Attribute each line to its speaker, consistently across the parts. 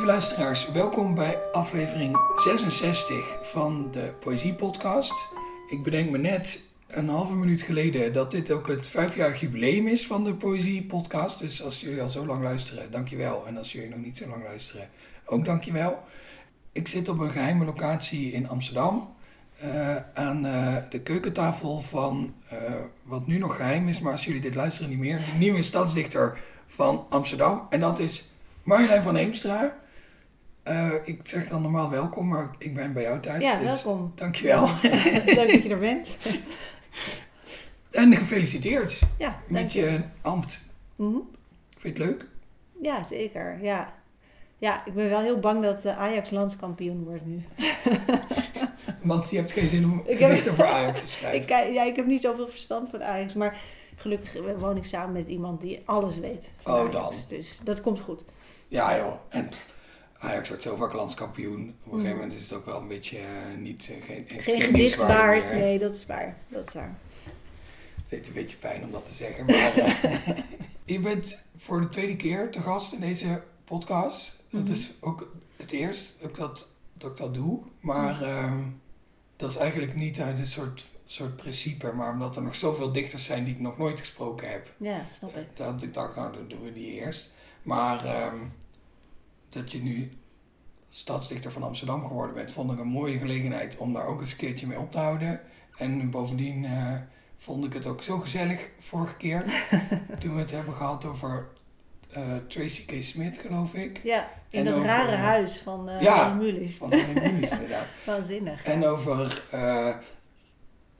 Speaker 1: Lieve luisteraars, welkom bij aflevering 66 van de Poëzie Podcast. Ik bedenk me net een halve minuut geleden dat dit ook het vijfjarig jubileum is van de Poëzie Podcast. Dus als jullie al zo lang luisteren, dankjewel. En als jullie nog niet zo lang luisteren, ook dankjewel. Ik zit op een geheime locatie in Amsterdam. eh, aan eh, de keukentafel van eh, wat nu nog geheim is, maar als jullie dit luisteren niet meer, de nieuwe stadsdichter van Amsterdam. En dat is Marjolein van Heemstra. Eh, ik zeg dan normaal welkom, maar ik ben bij jou thuis.
Speaker 2: Ja,
Speaker 1: dus
Speaker 2: welkom.
Speaker 1: Dankjewel.
Speaker 2: Leuk dat je er bent.
Speaker 1: En gefeliciteerd
Speaker 2: Ja,
Speaker 1: met
Speaker 2: je.
Speaker 1: je ambt.
Speaker 2: Mhm.
Speaker 1: Vind je het leuk?
Speaker 2: Ja, zeker. Ja. ja, ik ben wel heel bang dat Ajax landskampioen wordt nu.
Speaker 1: Want je hebt geen zin om gedichten voor Ajax te schrijven.
Speaker 2: Ik, ja, ik heb niet zoveel verstand van Ajax, maar gelukkig woon ik samen met iemand die alles weet. van
Speaker 1: Oh,
Speaker 2: Ajax.
Speaker 1: dan.
Speaker 2: Dus dat komt goed.
Speaker 1: Ja joh, en pff, Ajax wordt zo vaak landskampioen. Op een gegeven moment is het ook wel een beetje eh, niet... eh, geen,
Speaker 2: Geen gedicht waard. Nee, dat is waar. Dat is waar.
Speaker 1: Het deed een beetje pijn om dat te zeggen. Maar eh, je bent voor de tweede keer te gast in deze podcast. Dat
Speaker 2: Mhm.
Speaker 1: is ook het eerst dat ik dat, dat, ik dat doe. Maar ehm, dat is eigenlijk niet uit een soort, soort principe. Maar omdat er nog zoveel dichters zijn die ik nog nooit gesproken heb.
Speaker 2: Ja, snap ik.
Speaker 1: Dat ik dacht, nou dan doen we die eerst. Maar ehm, dat je nu stadsdichter van Amsterdam geworden bent, vond ik een mooie gelegenheid om daar ook eens een keertje mee op te houden. En bovendien eh, vond ik het ook zo gezellig vorige keer, toen we het hebben gehad over eh, Tracy K. Smith, geloof ik.
Speaker 2: Ja, in
Speaker 1: En
Speaker 2: dat
Speaker 1: over-
Speaker 2: rare huis van uh,
Speaker 1: Ja.
Speaker 2: Mulis.
Speaker 1: Van Mulisch, inderdaad.
Speaker 2: Waanzinnig.
Speaker 1: En over eh,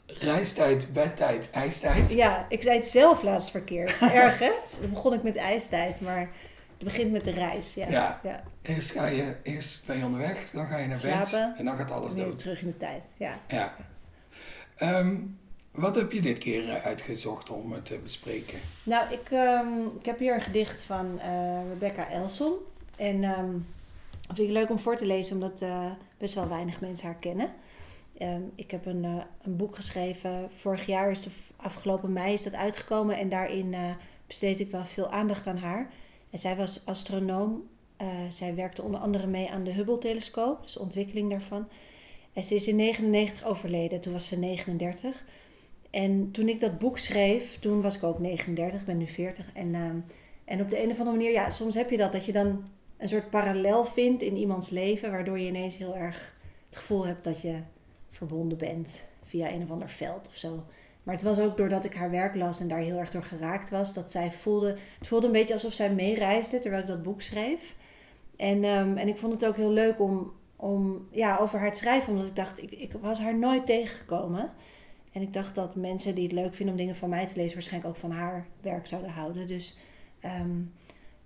Speaker 1: reistijd, bedtijd, ijstijd.
Speaker 2: Ja, ik zei het zelf laatst verkeerd. Erg hè? Begon ik met ijstijd, maar het begint met de reis. Ja.
Speaker 1: Ja.
Speaker 2: ja.
Speaker 1: Eerst, ga je, eerst ben je onderweg, dan ga je naar bed
Speaker 2: Slapen.
Speaker 1: en dan gaat alles dood.
Speaker 2: terug in de tijd. Ja.
Speaker 1: Ja. Ehm, wat heb je dit keer eh, uitgezocht om het te bespreken?
Speaker 2: Nou, ik, ehm, ik heb hier een gedicht van eh, Rebecca Elson. En ehm, dat vind ik leuk om voor te lezen, omdat eh, best wel weinig mensen haar kennen. Ik heb een, een boek geschreven. Vorig jaar is de afgelopen mei is dat uitgekomen. En daarin besteed ik wel veel aandacht aan haar. En zij was astronoom. Eh, zij werkte onder andere mee aan de Hubble-telescoop, dus de ontwikkeling daarvan. En ze is in 99 overleden, toen was ze 39. En toen ik dat boek schreef, toen was ik ook 39, ik ben nu 40. En, ehm, en op de een of andere manier, ja, soms heb je dat, dat je dan een soort parallel vindt in iemands leven, waardoor je ineens heel erg het gevoel hebt dat je verbonden bent via een of ander veld of zo. Maar het was ook doordat ik haar werk las en daar heel erg door geraakt was, dat zij voelde, het voelde een beetje alsof zij meereisde terwijl ik dat boek schreef. En, ehm, en ik vond het ook heel leuk om, om ja, over haar te schrijven, omdat ik dacht, ik, ik was haar nooit tegengekomen. En ik dacht dat mensen die het leuk vinden om dingen van mij te lezen, waarschijnlijk ook van haar werk zouden houden. Dus ehm,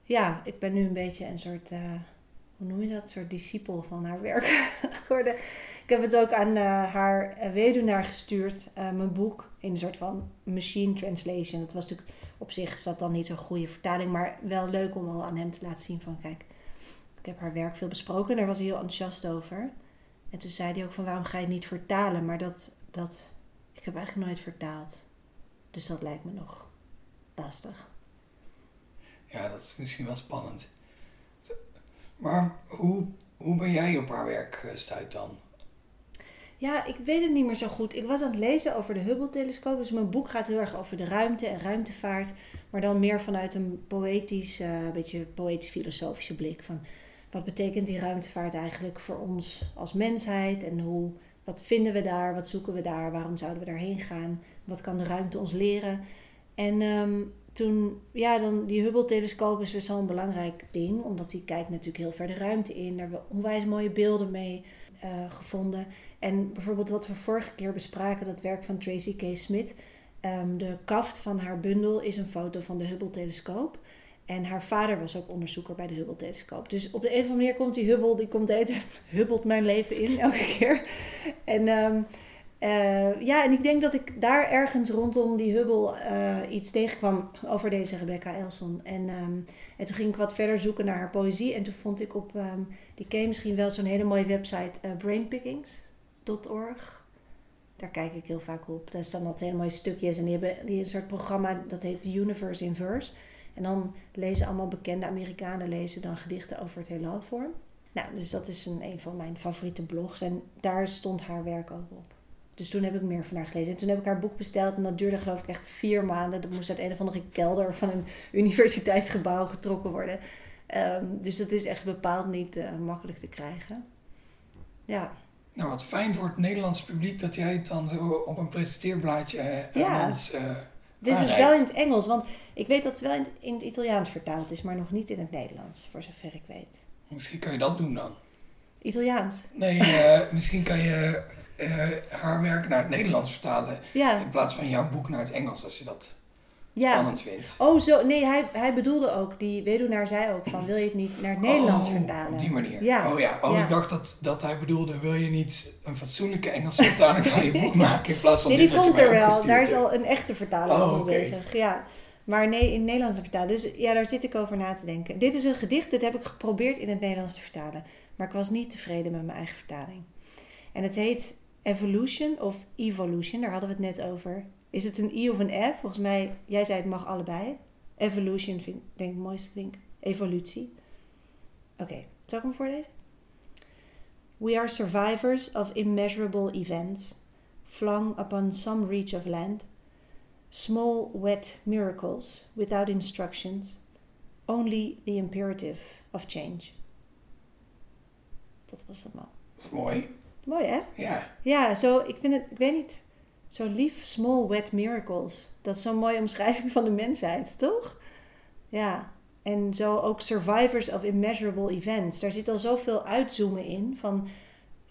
Speaker 2: ja, ik ben nu een beetje een soort, eh, noem je dat? Soort discipel van haar werk geworden. Ik heb het ook aan eh, haar weduwnaar gestuurd, eh, mijn boek, in een soort van machine translation. Dat was natuurlijk op zich dat dan niet zo'n goede vertaling, maar wel leuk om al aan hem te laten zien van kijk, ik heb haar werk veel besproken en daar was hij heel enthousiast over. En toen zei hij ook van waarom ga je het niet vertalen? Maar dat, dat, ik heb eigenlijk nooit vertaald. Dus dat lijkt me nog lastig.
Speaker 1: Ja, dat is misschien wel spannend. Maar hoe, hoe ben jij op haar werk gestuurd dan?
Speaker 2: Ja, ik weet het niet meer zo goed. Ik was aan het lezen over de Hubble-telescoop. Dus mijn boek gaat heel erg over de ruimte en ruimtevaart. Maar dan meer vanuit een poëtisch, eh beetje poëtisch-filosofische blik. Van wat betekent die ruimtevaart eigenlijk voor ons als mensheid? En hoe, wat vinden we daar? Wat zoeken we daar? Waarom zouden we daarheen gaan? Wat kan de ruimte ons leren? En ehm, toen, ja, dan die Hubble-telescoop is best wel een belangrijk ding. Omdat die kijkt natuurlijk heel ver de ruimte in. Daar hebben we onwijs mooie beelden mee eh, gevonden. En bijvoorbeeld wat we vorige keer bespraken, dat werk van Tracy K. Smith. Ehm, de kaft van haar bundel is een foto van de Hubble-telescoop. En haar vader was ook onderzoeker bij de Hubble-telescoop. Dus op de een of andere manier komt die Hubble, die komt de hubbelt mijn leven in elke keer. En ehm, eh, ja, en ik denk dat ik daar ergens rondom die Hubble eh, iets tegenkwam over deze Rebecca Elson. En, ehm, en toen ging ik wat verder zoeken naar haar poëzie. En toen vond ik op, ehm, die ken misschien wel, zo'n hele mooie website, eh, brainpickings.org. Daar kijk ik heel vaak op. Daar staan altijd hele mooie stukjes. En die hebben die een soort programma, dat heet The Universe in Verse. En dan lezen allemaal bekende Amerikanen lezen dan gedichten over het heelal voor. Nou, dus dat is een, een van mijn favoriete blogs. En daar stond haar werk ook op. Dus toen heb ik meer van haar gelezen. En toen heb ik haar boek besteld. En dat duurde geloof ik echt vier maanden. Dat moest uit een of andere kelder van een universiteitsgebouw getrokken worden. Ehm, dus dat is echt bepaald niet uh, makkelijk te krijgen. Ja.
Speaker 1: Nou, wat fijn voor het Nederlandse publiek dat jij het dan zo op een presenteerblaadje uh, ja. Uh,
Speaker 2: Dit is wel in het Engels, want ik weet dat het wel in, in het Italiaans vertaald is, maar nog niet in het Nederlands, voor zover ik weet.
Speaker 1: Misschien kan je dat doen dan.
Speaker 2: Italiaans?
Speaker 1: Nee, misschien kan je haar werk naar het Nederlands vertalen. Ja. In plaats van jouw boek naar het Engels, als je dat ja.
Speaker 2: Oh, zo. Nee, hij, hij bedoelde ook, die weduwnaar zei ook van, wil je het niet naar het Nederlands oh, vertalen?
Speaker 1: op die manier. Ja. Oh ja, oh, ik dacht dat, dat hij bedoelde, wil je niet een fatsoenlijke Engelse vertaling van je boek maken in plaats van
Speaker 2: Nee, die komt er wel. Daar is al een echte vertaling oh, okay. bezig. Ja. Maar nee, in het Nederlands te vertalen. Dus ja, daar zit ik over na te denken. Dit is een gedicht, dit heb ik geprobeerd in het Nederlands te vertalen. Maar ik was niet tevreden met mijn eigen vertaling. En het heet Evolution of Evolution, daar hadden we het net over. Is het een I of een F? Volgens mij, jij zei het mag allebei. Evolution vind denk ik het mooiste. Evolutie. Oké, okay. zal ik hem? We are survivors of immeasurable events, flung upon some reach of land. Small, wet miracles without instructions, only the imperative of change. Dat was het mal.
Speaker 1: Mooi.
Speaker 2: Mooi, hè?
Speaker 1: Ja.
Speaker 2: Ja, zo, ik vind het, ik weet niet zo lief, small wet miracles. Dat is zo'n mooie omschrijving van de mensheid, toch? Ja, en zo ook survivors of immeasurable events. Daar zit al zoveel uitzoomen in van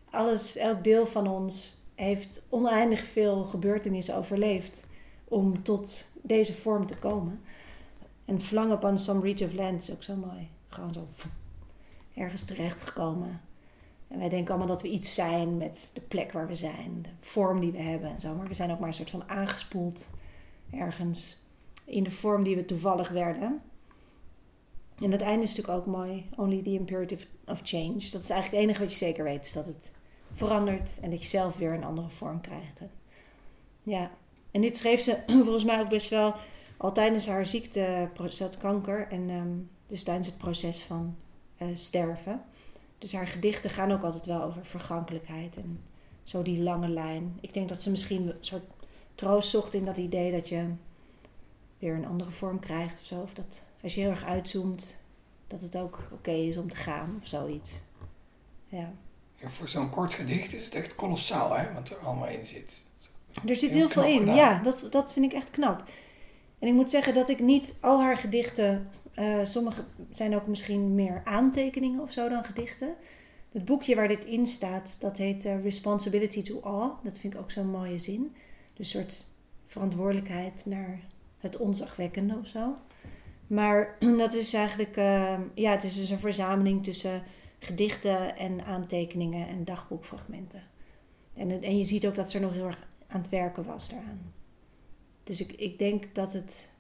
Speaker 2: alles, elk deel van ons heeft oneindig veel gebeurtenissen overleefd om tot deze vorm te komen. En flung upon some reach of land is ook zo mooi. Gewoon zo ergens terechtgekomen. En wij denken allemaal dat we iets zijn met de plek waar we zijn, de vorm die we hebben en zo. Maar we zijn ook maar een soort van aangespoeld ergens in de vorm die we toevallig werden. En dat einde is natuurlijk ook mooi. Only the imperative of change. Dat is eigenlijk het enige wat je zeker weet. Is dat het verandert en dat je zelf weer een andere vorm krijgt. ja. En dit schreef ze volgens mij ook best wel al tijdens haar ziekte. Ze kanker. En um, dus tijdens het proces van uh, sterven. Dus haar gedichten gaan ook altijd wel over vergankelijkheid en zo die lange lijn. Ik denk dat ze misschien een soort troost zocht in dat idee dat je weer een andere vorm krijgt of zo. Of dat als je heel erg uitzoomt, dat het ook oké is om te gaan of zoiets. Ja.
Speaker 1: ja voor zo'n kort gedicht is het echt kolossaal, hè, wat er allemaal in zit.
Speaker 2: Er zit heel, veel in, ja, dat, dat vind ik echt knap. En ik moet zeggen dat ik niet al haar gedichten uh, sommige zijn ook misschien meer aantekeningen of zo dan gedichten. Het boekje waar dit in staat, dat heet uh, Responsibility to All. Dat vind ik ook zo'n mooie zin. Dus een soort verantwoordelijkheid naar het onzagwekkende of zo. Maar dat is eigenlijk, uh, ja, het is dus een verzameling tussen gedichten en aantekeningen en dagboekfragmenten. En, en je ziet ook dat ze er nog heel erg aan het werken was daaraan. Dus ik, ik denk dat het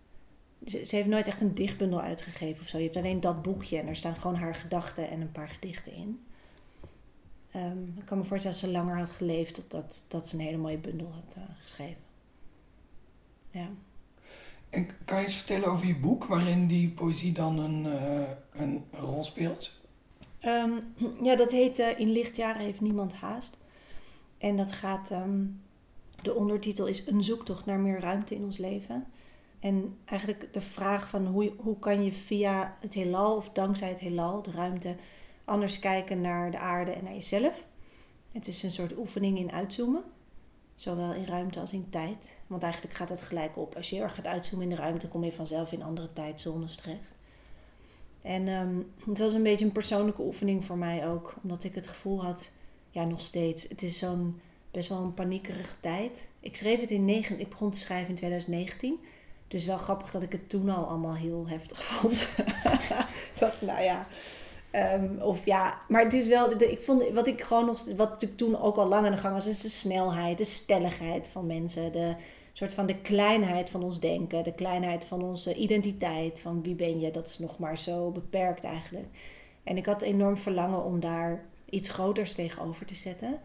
Speaker 2: ze, heeft nooit echt een dichtbundel uitgegeven of zo. Je hebt alleen dat boekje en er staan gewoon haar gedachten en een paar gedichten in. Um, ik kan me voorstellen dat ze langer had geleefd, dat, dat, dat ze een hele mooie bundel had uh, geschreven. Ja.
Speaker 1: En kan je eens vertellen over je boek, waarin die poëzie dan een, uh, een rol speelt?
Speaker 2: Um, ja, dat heet uh, In lichtjaren heeft niemand haast. En dat gaat, um, de ondertitel is Een zoektocht naar meer ruimte in ons leven. En eigenlijk de vraag van hoe, hoe kan je via het heelal of dankzij het heelal, de ruimte, anders kijken naar de aarde en naar jezelf. Het is een soort oefening in uitzoomen, zowel in ruimte als in tijd. Want eigenlijk gaat het gelijk op. Als je heel erg gaat uitzoomen in de ruimte, kom je vanzelf in andere tijdzones terecht. En um, het was een beetje een persoonlijke oefening voor mij ook, omdat ik het gevoel had, ja nog steeds, het is zo'n best wel een paniekerige tijd. Ik schreef het in negen, ik begon te schrijven in 2019. Dus wel grappig dat ik het toen al allemaal heel heftig vond. dat, nou ja. Um, of ja, maar het is wel, ik vond, wat ik gewoon nog, wat natuurlijk toen ook al lang aan de gang was, is de snelheid, de stelligheid van mensen, de soort van de kleinheid van ons denken, de kleinheid van onze identiteit, van wie ben je, dat is nog maar zo beperkt eigenlijk. En ik had enorm verlangen om daar iets groters tegenover te zetten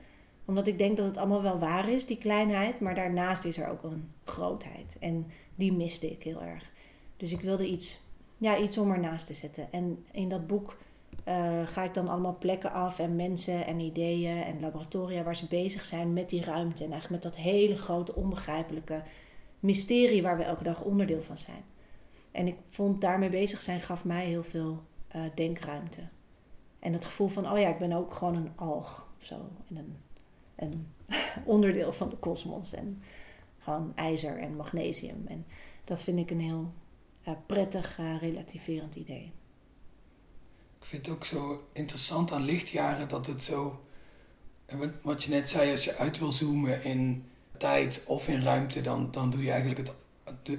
Speaker 2: omdat ik denk dat het allemaal wel waar is, die kleinheid. Maar daarnaast is er ook een grootheid. En die miste ik heel erg. Dus ik wilde iets, ja, iets om ernaast te zetten. En in dat boek eh, ga ik dan allemaal plekken af en mensen en ideeën en laboratoria waar ze bezig zijn met die ruimte. En eigenlijk met dat hele grote onbegrijpelijke mysterie waar we elke dag onderdeel van zijn. En ik vond daarmee bezig zijn gaf mij heel veel eh, denkruimte. En het gevoel van, oh ja, ik ben ook gewoon een alg zo. En een, een onderdeel van de kosmos. En gewoon ijzer en magnesium. En dat vind ik een heel uh, prettig, uh, relativerend idee.
Speaker 1: Ik vind het ook zo interessant aan lichtjaren dat het zo. Wat je net zei, als je uit wil zoomen in tijd of in ruimte, dan, dan doe je eigenlijk het.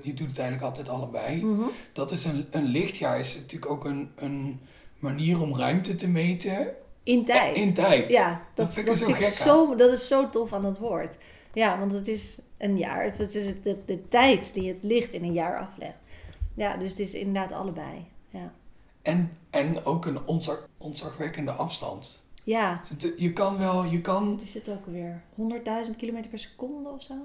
Speaker 1: Je doet het eigenlijk altijd allebei.
Speaker 2: Mhm.
Speaker 1: Dat is een, een lichtjaar is natuurlijk ook een, een manier om ruimte te meten.
Speaker 2: In tijd.
Speaker 1: In tijd.
Speaker 2: Ja, dat,
Speaker 1: dat vind
Speaker 2: dat
Speaker 1: ik zo
Speaker 2: vind
Speaker 1: gek.
Speaker 2: zo, dat is zo tof aan het woord. Ja, want het is een jaar. Het is de, de tijd die het licht in een jaar aflegt. Ja, dus het is inderdaad allebei. Ja.
Speaker 1: En, en ook een onzag, onzagwekkende afstand.
Speaker 2: Ja.
Speaker 1: Je kan wel, je kan...
Speaker 2: Is het ook weer? 100.000 kilometer per seconde of zo?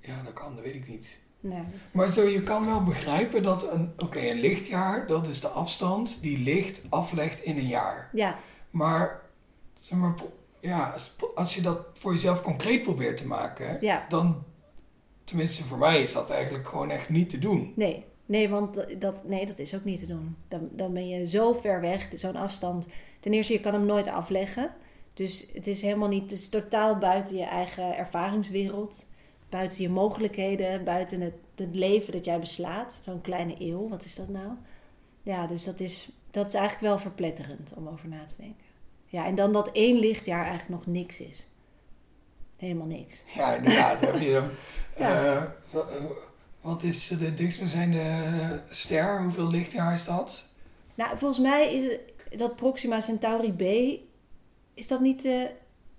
Speaker 1: Ja, dat kan, dat weet ik niet.
Speaker 2: Nee, dat...
Speaker 1: Maar zo, je kan wel begrijpen dat een, oké, een lichtjaar, dat is de afstand die licht aflegt in een jaar.
Speaker 2: Ja.
Speaker 1: Maar, zeg maar, ja, als, als je dat voor jezelf concreet probeert te maken,
Speaker 2: Ja.
Speaker 1: dan, tenminste voor mij is dat eigenlijk gewoon echt niet te doen.
Speaker 2: Nee, nee, want dat, nee, dat is ook niet te doen. Dan, dan ben je zo ver weg, zo'n afstand. Ten eerste, je kan hem nooit afleggen. Dus het is helemaal niet, het is totaal buiten je eigen ervaringswereld. Buiten je mogelijkheden, buiten het, het leven dat jij beslaat. Zo'n kleine eeuw, wat is dat nou? Ja, dus dat is, dat is eigenlijk wel verpletterend om over na te denken. Ja, en dan dat één lichtjaar eigenlijk nog niks is. Helemaal niks.
Speaker 1: Ja, inderdaad. heb je dan,
Speaker 2: Ja.
Speaker 1: eh, eh, wat is de dichtstbijzijnde ster? Hoeveel lichtjaar is dat?
Speaker 2: Nou, volgens mij is het- dat Proxima Centauri B, is dat niet de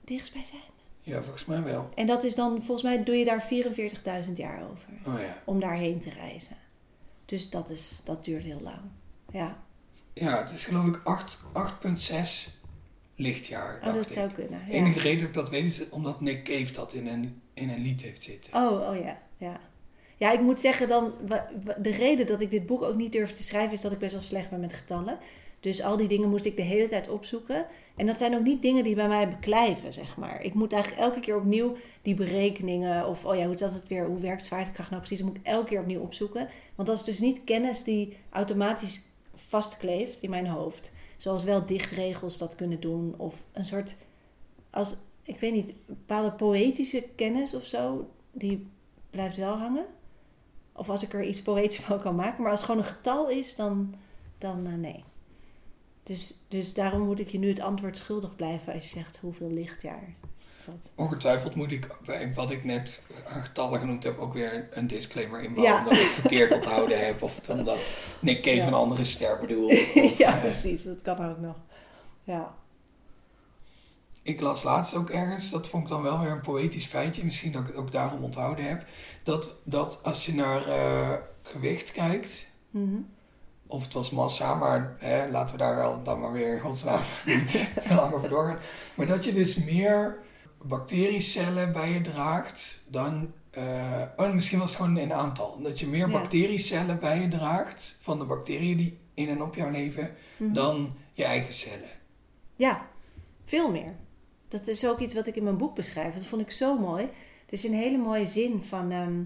Speaker 2: dichtstbijzijnde?
Speaker 1: Ja, volgens mij wel.
Speaker 2: En dat is dan, volgens mij doe je daar 44.000 jaar over.
Speaker 1: Oh ja.
Speaker 2: Om daarheen te reizen. Dus dat, is, dat duurt heel lang. Ja,
Speaker 1: Ja, het is geloof ik 8 8,6 lichtjaar.
Speaker 2: oh, dat
Speaker 1: ik.
Speaker 2: zou kunnen.
Speaker 1: De
Speaker 2: Ja.
Speaker 1: enige reden dat ik dat weet is omdat Nick Cave dat in een, in een lied heeft zitten.
Speaker 2: Oh, oh ja, ja. Ja, ik moet zeggen dan, de reden dat ik dit boek ook niet durf te schrijven is dat ik best wel slecht ben met getallen. Dus al die dingen moest ik de hele tijd opzoeken. En dat zijn ook niet dingen die bij mij beklijven, zeg maar. Ik moet eigenlijk elke keer opnieuw die berekeningen of, oh ja, hoe zat het weer, hoe werkt zwaartekracht nou precies, dat moet ik elke keer opnieuw opzoeken. Want dat is dus niet kennis die automatisch vastkleeft in mijn hoofd. Zoals wel dichtregels dat kunnen doen of een soort, als, ik weet niet, bepaalde poëtische kennis of zo, die blijft wel hangen. Of als ik er iets poëtisch van kan maken. Maar als het gewoon een getal is, dan, dan eh, nee. Dus, dus daarom moet ik je nu het antwoord schuldig blijven als je zegt hoeveel lichtjaar dat.
Speaker 1: Ongetwijfeld moet ik bij wat ik net aan getallen genoemd heb ook weer een disclaimer inbouwen.
Speaker 2: Ja.
Speaker 1: Omdat ik het verkeerd onthouden heb. Of omdat Nick Cave
Speaker 2: Ja.
Speaker 1: een andere ster bedoelt. Of,
Speaker 2: ja,
Speaker 1: eh,
Speaker 2: precies. Dat kan ook nog. Ja.
Speaker 1: Ik las laatst ook ergens, dat vond ik dan wel weer een poëtisch feitje, misschien dat ik het ook daarom onthouden heb, dat, dat als je naar eh, gewicht kijkt,
Speaker 2: Mhm.
Speaker 1: of het was massa, maar hè, laten we daar wel dan maar weer in godsnaam niet te lang over doorgaan, maar dat je dus meer bacteriecellen bij je draagt dan, oh, misschien was het gewoon een aantal, dat je meer
Speaker 2: Ja.
Speaker 1: bacteriecellen bij je draagt van de bacteriën die in en op jou leven,
Speaker 2: Mhm.
Speaker 1: dan je eigen cellen.
Speaker 2: Ja, veel meer. Dat is ook iets wat ik in mijn boek beschrijf. Dat vond ik zo mooi. Er is een hele mooie zin van ehm,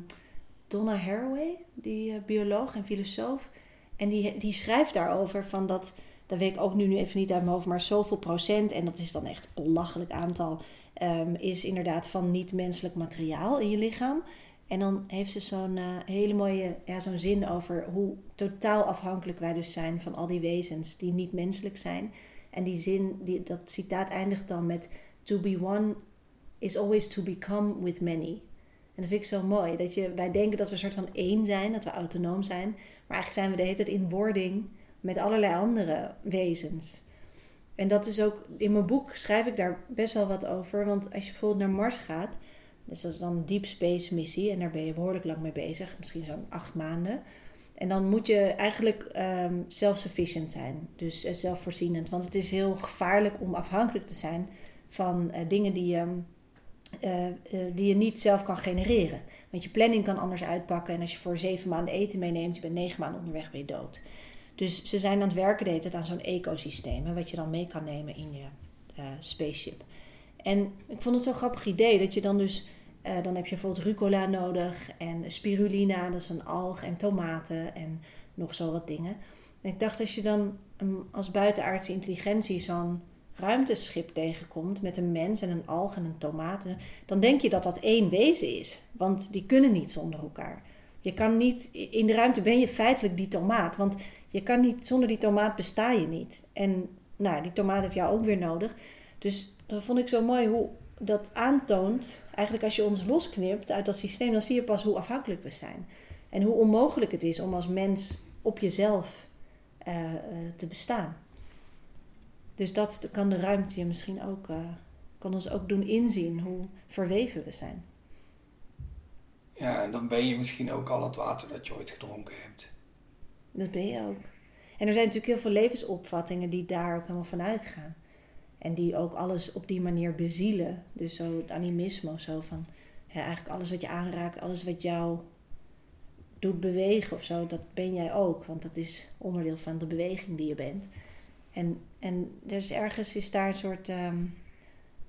Speaker 2: Donna Haraway, die eh, bioloog en filosoof. En die, die schrijft daarover van dat, dat weet ik ook nu, nu even niet uit mijn hoofd, maar zoveel procent, en dat is dan echt een belachelijk aantal, ehm, is inderdaad van niet-menselijk materiaal in je lichaam. En dan heeft ze zo'n eh, hele mooie ja, zo'n zin over hoe totaal afhankelijk wij dus zijn van al die wezens die niet menselijk zijn. En die zin, die, dat citaat eindigt dan met: To be one is always to become with many. En dat vind ik zo mooi. Dat je, wij denken dat we een soort van één zijn, dat we autonoom zijn. Maar eigenlijk zijn we de hele tijd in wording met allerlei andere wezens. En dat is ook, in mijn boek schrijf ik daar best wel wat over. Want als je bijvoorbeeld naar Mars gaat, dus dat is dan een deep space missie. En daar ben je behoorlijk lang mee bezig, misschien zo'n acht maanden. En dan moet je eigenlijk ehm self-sufficient zijn, dus eh, zelfvoorzienend. Want het is heel gevaarlijk om afhankelijk te zijn van eh, dingen die je, eh, eh, die je niet zelf kan genereren. Want je planning kan anders uitpakken. En als je voor zeven maanden eten meeneemt, je bent negen maanden onderweg, ben dood. Dus ze zijn aan het werken de hele tijd aan zo'n ecosysteem, hè, wat je dan mee kan nemen in je eh, spaceship. En ik vond het zo'n grappig idee dat je dan dus, eh, dan heb je bijvoorbeeld rucola nodig en spirulina, dat is een alg, en tomaten en nog zo wat dingen. En ik dacht als je dan als buitenaardse intelligentie zo'n ruimteschip tegenkomt met een mens en een alg en een tomaat, dan denk je dat dat één wezen is. Want die kunnen niet zonder elkaar. Je kan niet, in de ruimte ben je feitelijk die tomaat. Want je kan niet, zonder die tomaat besta je niet. En nou, die tomaat heb jou ook weer nodig. Dus dat vond ik zo mooi hoe dat aantoont. Eigenlijk als je ons losknipt uit dat systeem, dan zie je pas hoe afhankelijk we zijn. En hoe onmogelijk het is om als mens op jezelf uh, te bestaan. Dus dat kan de ruimte je misschien ook, uh, kan ons ook doen inzien hoe verweven we zijn.
Speaker 1: Ja, en dan ben je misschien ook al het water dat je ooit gedronken hebt.
Speaker 2: Dat ben je ook. En er zijn natuurlijk heel veel levensopvattingen die daar ook helemaal van uitgaan. En die ook alles op die manier bezielen. Dus zo het animisme of zo van eigenlijk alles wat je aanraakt, alles wat jou doet bewegen of zo, dat ben jij ook. Want dat is onderdeel van de beweging die je bent. En, en er is ergens is daar een soort, um,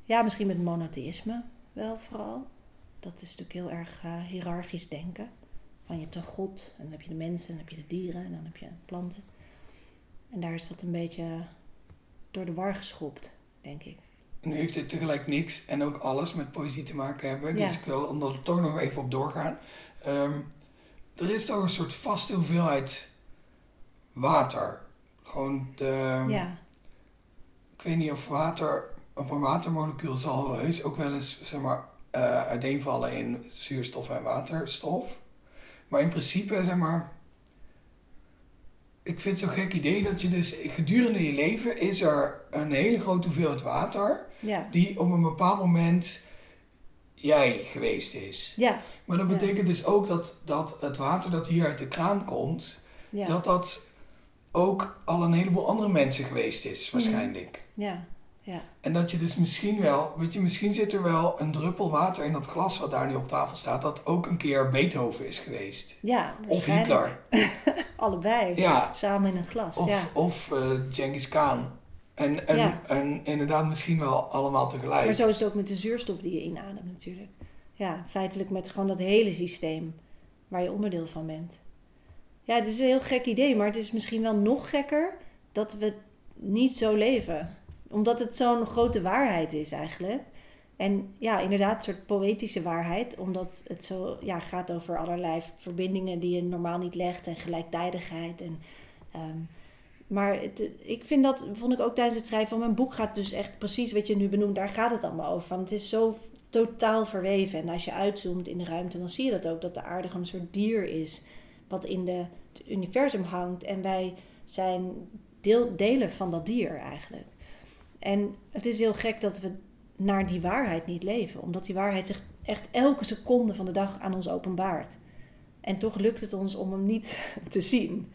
Speaker 2: ja, misschien met monotheïsme wel vooral. Dat is natuurlijk heel erg uh, hiërarchisch denken. Van je hebt een god, en dan heb je de mensen, en dan heb je de dieren, en dan heb je planten. En daar is dat een beetje door de war geschopt, denk ik.
Speaker 1: Nu heeft dit tegelijk niks en ook alles met poëzie te maken hebben. Dus ik wil omdat we toch nog even op doorgaan. Um, er is toch een soort vaste hoeveelheid water. Gewoon de. Ja. Ik weet niet of water. Of een watermolecuul zal heus ook wel eens zeg maar, uh, uiteenvallen in zuurstof en waterstof. Maar in principe, zeg maar. Ik vind het zo'n gek idee dat je dus gedurende je leven is er een hele grote hoeveelheid water. Ja. Die op een bepaald moment jij geweest is. Ja. Maar dat betekent dus ook dat, dat het water dat hier uit de kraan komt, ja. dat dat ook al een heleboel andere mensen geweest is, mhm. waarschijnlijk. Ja. Ja. En dat je dus misschien wel, weet je, misschien zit er wel een druppel water in dat glas wat daar nu op tafel staat, dat ook een keer Beethoven is geweest. Ja, of Hitler.
Speaker 2: Allebei. Ja. Samen in een glas.
Speaker 1: Of,
Speaker 2: ja.
Speaker 1: of uh, Genghis Khan. En, en, en inderdaad misschien wel allemaal tegelijk.
Speaker 2: Maar zo is het ook met de zuurstof die je inademt natuurlijk. Ja, feitelijk met gewoon dat hele systeem waar je onderdeel van bent. Ja, het is een heel gek idee, maar het is misschien wel nog gekker dat we niet zo leven. Omdat het zo'n grote waarheid is eigenlijk. En ja, inderdaad, een soort poëtische waarheid. Omdat het zo ja, gaat over allerlei verbindingen die je normaal niet legt. En gelijktijdigheid. En um, maar ik vind dat, vond ik ook tijdens het schrijven van mijn boek, gaat dus echt precies wat je nu benoemt, daar gaat het allemaal over. Van, het is zo totaal verweven. En als je uitzoomt in de ruimte, dan zie je dat ook, dat de aarde gewoon een soort dier is, wat in de, het universum hangt. En wij zijn deel, delen van dat dier eigenlijk. En het is heel gek dat we naar die waarheid niet leven, omdat die waarheid zich echt elke seconde van de dag aan ons openbaart. En toch lukt het ons om hem niet te zien.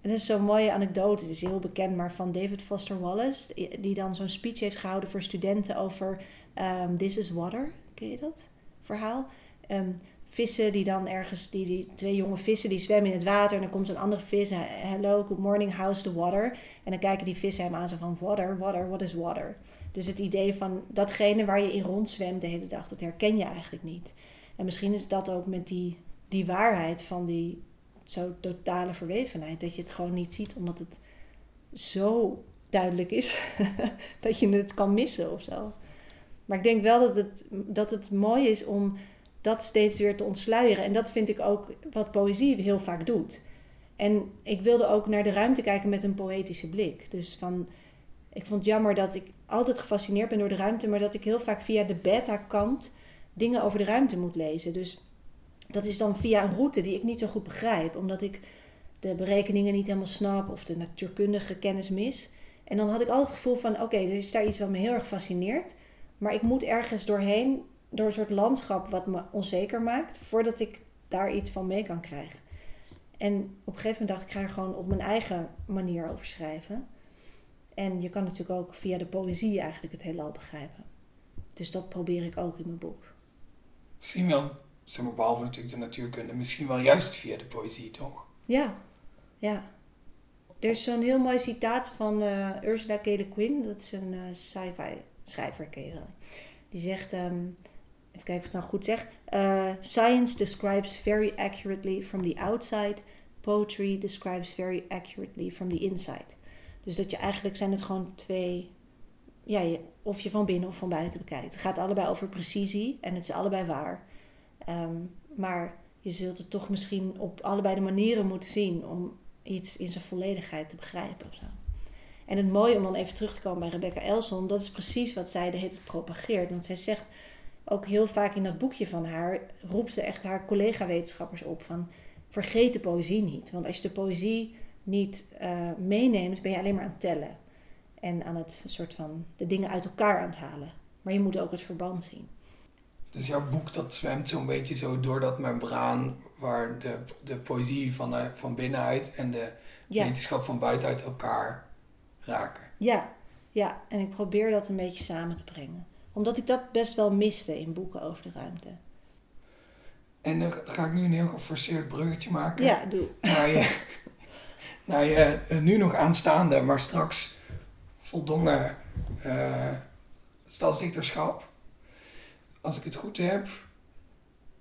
Speaker 2: En dat is zo'n mooie anekdote, het is heel bekend, maar van David Foster Wallace, die dan zo'n speech heeft gehouden voor studenten over um, This is Water. Ken je dat verhaal? Um, vissen die dan ergens, die, die twee jonge vissen die zwemmen in het water en dan komt een andere vis, hello, good morning, how's the water? En dan kijken die vissen hem aan zo van, water, water, what is water? Dus het idee van datgene waar je in rondzwemt de hele dag, dat herken je eigenlijk niet. En misschien is dat ook met die, die waarheid van die zo totale verwevenheid. Dat je het gewoon niet ziet, omdat het zo duidelijk is dat je het kan missen of zo. Maar ik denk wel dat het, dat het mooi is om dat steeds weer te ontsluieren. En dat vind ik ook wat poëzie heel vaak doet. En ik wilde ook naar de ruimte kijken met een poëtische blik. Dus van, ik vond het jammer dat ik altijd gefascineerd ben door de ruimte, maar dat ik heel vaak via de beta-kant dingen over de ruimte moet lezen. Dus dat is dan via een route die ik niet zo goed begrijp, omdat ik de berekeningen niet helemaal snap of de natuurkundige kennis mis. En dan had ik altijd het gevoel van: oké, er is daar iets wat me heel erg fascineert, maar ik moet ergens doorheen, door een soort landschap wat me onzeker maakt, voordat ik daar iets van mee kan krijgen. En op een gegeven moment dacht ik: ik ga er gewoon op mijn eigen manier over schrijven. En je kan natuurlijk ook via de poëzie eigenlijk het heelal begrijpen. Dus dat probeer ik ook in mijn boek.
Speaker 1: Zie wel zeg maar, behalve natuurlijk de natuurkunde, misschien wel juist via de poëzie, toch?
Speaker 2: Ja, ja. Er is zo'n heel mooi citaat van uh, Ursula K. Le Guin. Dat is een uh, sci-fi schrijver, ken je wel. Die zegt, um, even kijken of ik het nou goed zeg. Uh, Science describes very accurately from the outside. Poetry describes very accurately from the inside. Dus dat je eigenlijk zijn het gewoon twee... Ja, of je van binnen of van buiten bekijkt. Het gaat allebei over precisie en het is allebei waar. Um, maar je zult het toch misschien op allebei de manieren moeten zien om iets in zijn volledigheid te begrijpen of zo. En het mooie om dan even terug te komen bij Rebecca Elson, dat is precies wat zij de hele propageert. Want zij zegt ook heel vaak in dat boekje van haar, roept ze echt haar collega-wetenschappers op van vergeet de poëzie niet. Want als je de poëzie niet uh, meeneemt, ben je alleen maar aan het tellen. En aan het soort van de dingen uit elkaar aan het halen. Maar je moet ook het verband zien.
Speaker 1: Dus jouw boek dat zwemt zo'n beetje zo door dat membraan waar de, de poëzie van, de, van binnenuit en de wetenschap van buitenuit elkaar raken.
Speaker 2: Ja, ja, en ik probeer dat een beetje samen te brengen. Omdat ik dat best wel miste in boeken over de ruimte.
Speaker 1: En dan ga ik nu een heel geforceerd bruggetje maken.
Speaker 2: Ja, doe.
Speaker 1: Naar je, naar je eh, nu nog aanstaande, maar straks voldongen uh, stadsdichterschap als ik het goed heb,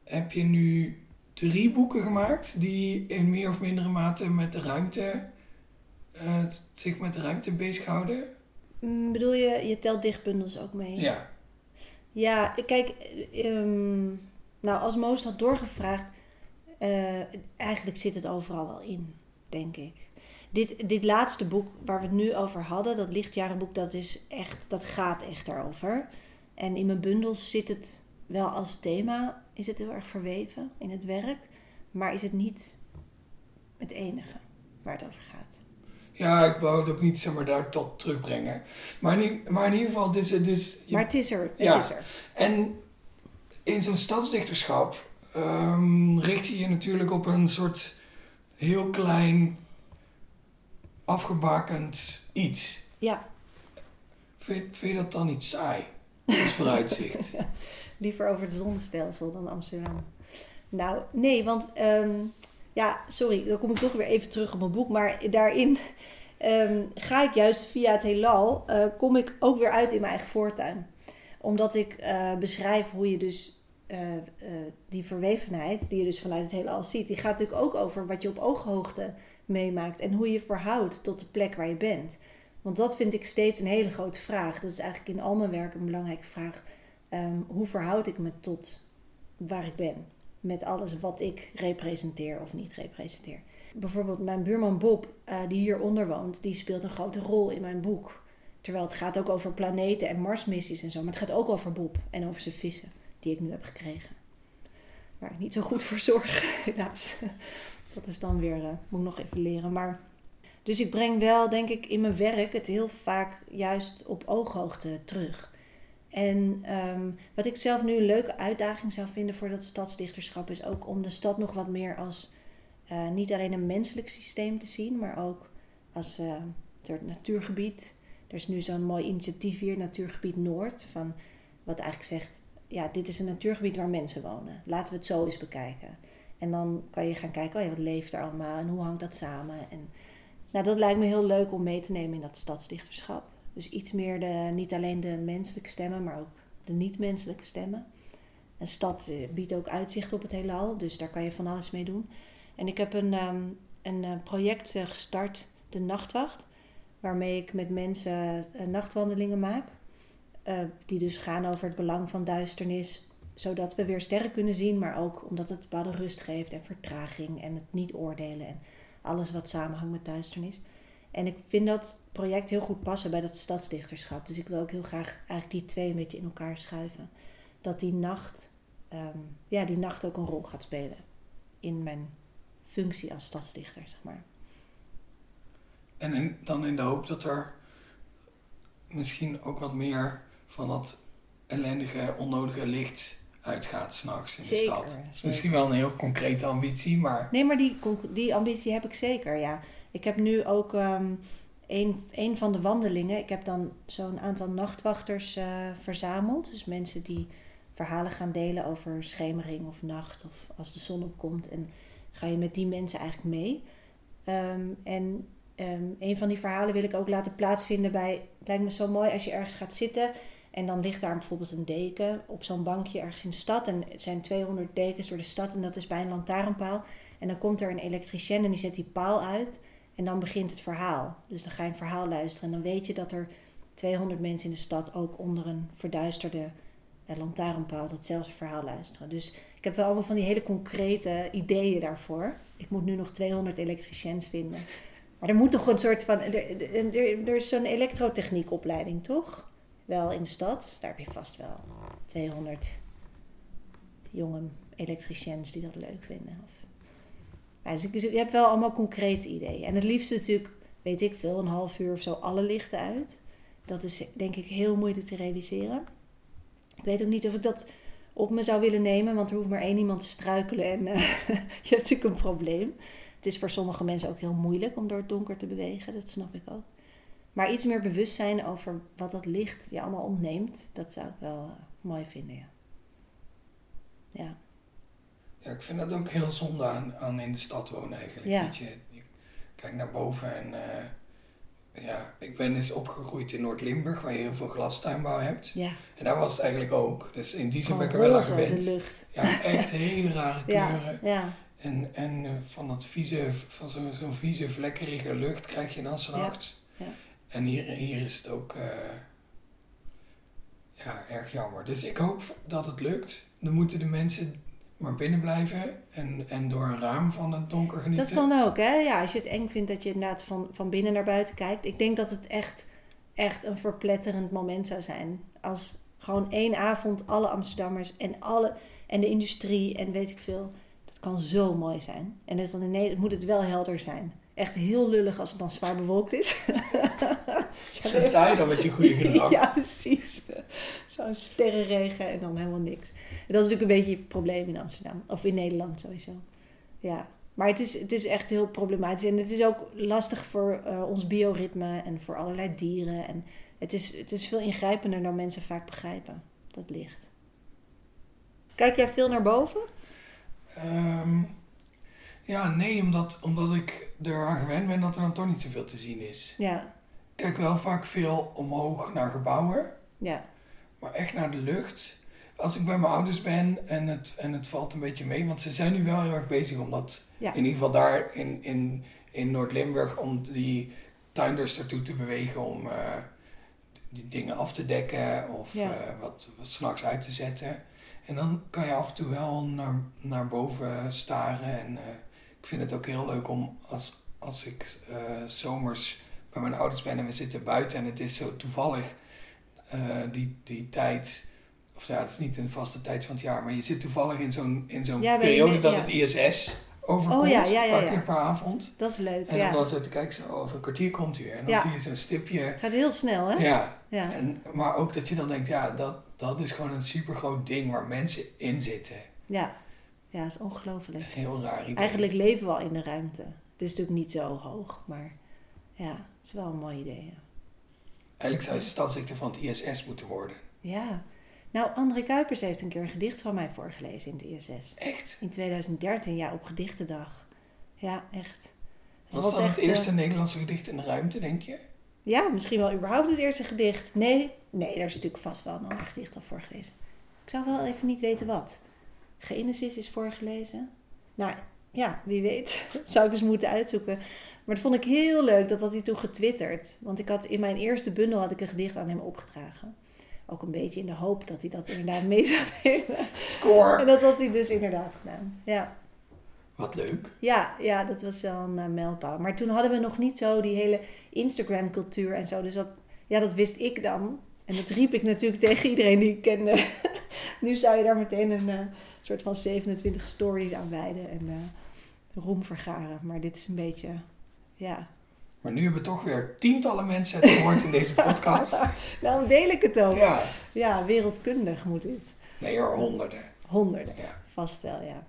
Speaker 1: heb je nu drie boeken gemaakt die in meer of mindere mate met de ruimte, uh, zich met de ruimte bezighouden.
Speaker 2: Mm, bedoel je, je telt dichtbundels ook mee?
Speaker 1: Ja.
Speaker 2: Ja, kijk, um, nou als Moos had doorgevraagd, uh, eigenlijk zit het overal wel in, denk ik. Dit, dit laatste boek waar we het nu over hadden, dat lichtjarenboek, dat is echt, dat gaat echt daarover. En in mijn bundels zit het wel als thema, is het heel erg verweven in het werk, maar is het niet het enige waar het over gaat.
Speaker 1: Ja, ik wou het ook niet zeg maar, daar tot terugbrengen. Maar in, maar in ieder geval, dit is. Dus
Speaker 2: je, maar het is er. Het is er.
Speaker 1: En in zo'n stadsdichterschap um, richt je je natuurlijk op een soort heel klein, afgebakend iets.
Speaker 2: Ja.
Speaker 1: Vind, vind je dat dan niet saai? is vooruitzicht.
Speaker 2: Liever over het zonnestelsel dan Amsterdam. Nou, nee, want ehm, ja, sorry, dan kom ik toch weer even terug op mijn boek. Maar daarin um, ga ik juist via het heelal, uh, kom ik ook weer uit in mijn eigen voortuin. Omdat ik uh, beschrijf hoe je dus uh, die verwevenheid, die je dus vanuit het heelal ziet, die gaat natuurlijk ook over wat je op ooghoogte meemaakt. En hoe je verhoudt tot de plek waar je bent. Want dat vind ik steeds een hele grote vraag. Dat is eigenlijk in al mijn werk een belangrijke vraag. Um, hoe verhoud ik me tot waar ik ben? Met alles wat ik representeer of niet representeer. Bijvoorbeeld mijn buurman Bob, uh, die hieronder woont, die speelt een grote rol in mijn boek. Terwijl het gaat ook over planeten en Marsmissies en zo. Maar het gaat ook over Bob en over zijn vissen, die ik nu heb gekregen. Waar ik niet zo goed voor zorg, helaas. Dat is dan weer, uh, moet ik nog even leren. Maar dus ik breng wel, denk ik, in mijn werk het heel vaak juist op ooghoogte terug. En um, wat ik zelf nu een leuke uitdaging zou vinden voor dat stadsdichterschap is ook om de stad nog wat meer als uh, niet alleen een menselijk systeem te zien, maar ook als uh, het natuurgebied. Er is nu zo'n mooi initiatief hier, Natuurgebied Noord, van wat eigenlijk zegt, ja, dit is een natuurgebied waar mensen wonen. Laten we het zo eens bekijken. En dan kan je gaan kijken, oh wat leeft er allemaal en hoe hangt dat samen? En nou, dat lijkt me heel leuk om mee te nemen in dat stadsdichterschap. Dus iets meer de, niet alleen de menselijke stemmen, maar ook de niet-menselijke stemmen. Een stad eh, biedt ook uitzicht op het heelal, dus daar kan je van alles mee doen. En ik heb een, um, een eh, project eh, gestart, de Nachtwacht, waarmee ik met mensen nachtwandelingen maak. Die dus gaan over het belang van duisternis, zodat we weer sterren kunnen zien, maar ook omdat het bepaalde rust geeft en vertraging en het niet oordelen. En alles wat samenhangt met duisternis. En ik vind dat project heel goed passen bij dat stadsdichterschap. Dus ik wil ook heel graag eigenlijk die twee een beetje in elkaar schuiven. Dat die nacht, um, ja, die nacht ook een rol gaat spelen in mijn functie als stadsdichter, zeg maar.
Speaker 1: En dan in de hoop dat er misschien ook wat meer van dat ellendige, onnodige licht uitgaat s'nachts in de stad. Zeker. Misschien wel een heel concrete ambitie, maar...
Speaker 2: Nee, maar die, die ambitie heb ik zeker, ja. Ik heb nu ook um, een, een van de wandelingen... Ik heb dan zo'n aantal nachtwachters uh, verzameld. Dus mensen die verhalen gaan delen over schemering of nacht... of als de zon opkomt. En ga je met die mensen eigenlijk mee. Um, en ehm, een van die verhalen wil ik ook laten plaatsvinden bij. Het lijkt me zo mooi als je ergens gaat zitten. En dan ligt daar bijvoorbeeld een deken op zo'n bankje ergens in de stad. En het zijn 200 dekens door de stad en dat is bij een lantaarnpaal. En dan komt er een elektricien en die zet die paal uit. En dan begint het verhaal. Dus dan ga je een verhaal luisteren. En dan weet je dat er 200 mensen in de stad ook onder een verduisterde eh, lantaarnpaal datzelfde verhaal luisteren. Dus ik heb wel allemaal van die hele concrete ideeën daarvoor. Ik moet nu nog 200 elektriciens vinden. Maar er moet toch een soort van. Er, is zo'n elektrotechniekopleiding, toch? Wel in de stad. Daar heb je vast wel 200 jonge elektriciens die dat leuk vinden. Of, dus dus je hebt wel allemaal concrete ideeën. En het liefst natuurlijk, weet ik veel, een half uur of zo alle lichten uit. Dat is denk ik heel moeilijk te realiseren. Ik weet ook niet of ik dat op me zou willen nemen, want er hoeft maar één iemand te struikelen en uh, je hebt natuurlijk een probleem. Het is voor sommige mensen ook heel moeilijk om door het donker te bewegen, dat snap ik ook. Maar iets meer bewustzijn over wat dat licht je allemaal ontneemt, dat zou ik wel uh, mooi vinden, ja. Ja.
Speaker 1: Ja, ik vind dat ook heel zonde aan, aan in de stad wonen eigenlijk.
Speaker 2: Ja.
Speaker 1: Dat je, kijkt naar boven en uh, ja, ik ben dus opgegroeid in Noord-Limburg, waar je heel veel glastuinbouw hebt.
Speaker 2: Ja.
Speaker 1: En daar was het eigenlijk ook. Dus in die zin ben ik er wel aan gewend.
Speaker 2: de lucht.
Speaker 1: Ja, echt hele rare kleuren.
Speaker 2: Ja, ja,
Speaker 1: En, en uh, van dat vieze, van zo'n zo vieze, vlekkerige lucht krijg je dan s'nachts.
Speaker 2: Ja, ja.
Speaker 1: En hier, hier is het ook uh, ja, erg jammer. Dus ik hoop dat het lukt. Dan moeten de mensen maar binnen blijven en, en door een raam van het donker genieten.
Speaker 2: Dat kan ook, hè? Ja, als je het eng vindt dat je inderdaad van, van binnen naar buiten kijkt. Ik denk dat het echt, echt een verpletterend moment zou zijn. Als gewoon één avond alle Amsterdammers en, alle, en de industrie en weet ik veel. Dat kan zo mooi zijn. En dan moet het wel helder zijn. Echt heel lullig als het dan zwaar bewolkt is.
Speaker 1: Dan sta je dan met je goede gedrag.
Speaker 2: Ja, precies. Zo'n sterrenregen en dan helemaal niks. En dat is natuurlijk een beetje het probleem in Amsterdam. Of in Nederland sowieso. Ja. Maar het is, het is echt heel problematisch. En het is ook lastig voor uh, ons bioritme en voor allerlei dieren. En het is, het is veel ingrijpender dan mensen vaak begrijpen. Dat licht. Kijk jij veel naar boven?
Speaker 1: Um, ja, nee, omdat, omdat ik eraan gewend ben dat er dan toch niet zoveel te zien is.
Speaker 2: Ja.
Speaker 1: Ik kijk wel vaak veel omhoog naar gebouwen.
Speaker 2: Ja.
Speaker 1: Maar echt naar de lucht. Als ik bij mijn ouders ben en het, en het valt een beetje mee. Want ze zijn nu wel heel erg bezig om dat...
Speaker 2: Ja.
Speaker 1: In ieder geval daar in, in, in Noord-Limburg... om die tuinders ertoe te bewegen om uh, die dingen af te dekken... of
Speaker 2: Ja.
Speaker 1: uh, wat, wat s'nachts uit te zetten. En dan kan je af en toe wel naar, naar boven staren. En uh, ik vind het ook heel leuk om als, als ik uh, zomers bij mijn ouders ben en we zitten buiten en het is zo toevallig uh, die, die tijd. Of ja, het is niet een vaste tijd van het jaar, maar je zit toevallig in zo'n, in zo'n
Speaker 2: Ja,
Speaker 1: periode
Speaker 2: mee-
Speaker 1: dat
Speaker 2: ja.
Speaker 1: het ISS overkomt,
Speaker 2: Oh ja, ja, ja,
Speaker 1: per avond.
Speaker 2: Dat is leuk,
Speaker 1: En dan zo te kijken, zo, over een kwartier komt hij weer. En dan zie je zo'n stipje.
Speaker 2: Gaat heel snel, hè?
Speaker 1: Ja,
Speaker 2: Ja.
Speaker 1: en, maar ook dat je dan denkt, ja, dat, dat is gewoon een supergroot ding waar mensen in zitten.
Speaker 2: Ja, ja dat is ongelooflijk.
Speaker 1: Heel raar idee.
Speaker 2: Eigenlijk leven we al in de ruimte. Het is natuurlijk niet zo hoog, maar ja, het is wel een mooi idee. Ja.
Speaker 1: Eigenlijk zou je stadsdichter van het ISS moeten worden.
Speaker 2: ja. Nou, André Kuipers heeft een keer een gedicht van mij voorgelezen in het ISS.
Speaker 1: Echt?
Speaker 2: In 2013, ja, op gedichtendag. Ja, echt. Het
Speaker 1: Was dat het
Speaker 2: echt, eh,
Speaker 1: eerste Nederlandse gedicht in de ruimte, denk je?
Speaker 2: ja, misschien wel überhaupt het eerste gedicht. Nee, nee, daar is natuurlijk vast wel een ander gedicht al voorgelezen. Ik zou wel even niet weten wat. Genesis is voorgelezen. Nou, ja, wie weet. Zou ik eens moeten uitzoeken. Maar dat vond ik heel leuk, dat had hij toen getwitterd. Want ik had in mijn eerste bundel had ik een gedicht aan hem opgedragen. Ook een beetje in de hoop dat hij dat inderdaad mee zou nemen. En
Speaker 1: Score!
Speaker 2: dat had hij dus inderdaad gedaan. Ja,
Speaker 1: Wat leuk.
Speaker 2: ja, ja dat was wel een uh, mijlpaal. Maar toen hadden we nog niet zo die hele Instagram-cultuur en zo. Dus dat, ja, dat wist ik dan. En dat riep ik natuurlijk tegen iedereen die ik kende. nu zou je daar meteen een uh, soort van 27 stories aan wijden en uh, roem vergaren. Maar dit is een beetje, ja.
Speaker 1: Maar nu hebben toch weer tientallen mensen het gehoord in deze podcast.
Speaker 2: nou, deel ik het ook.
Speaker 1: Ja.
Speaker 2: ja, wereldkundig moet dit.
Speaker 1: Nee hoor, honderden.
Speaker 2: Honderden,
Speaker 1: Ja.
Speaker 2: vast wel, ja.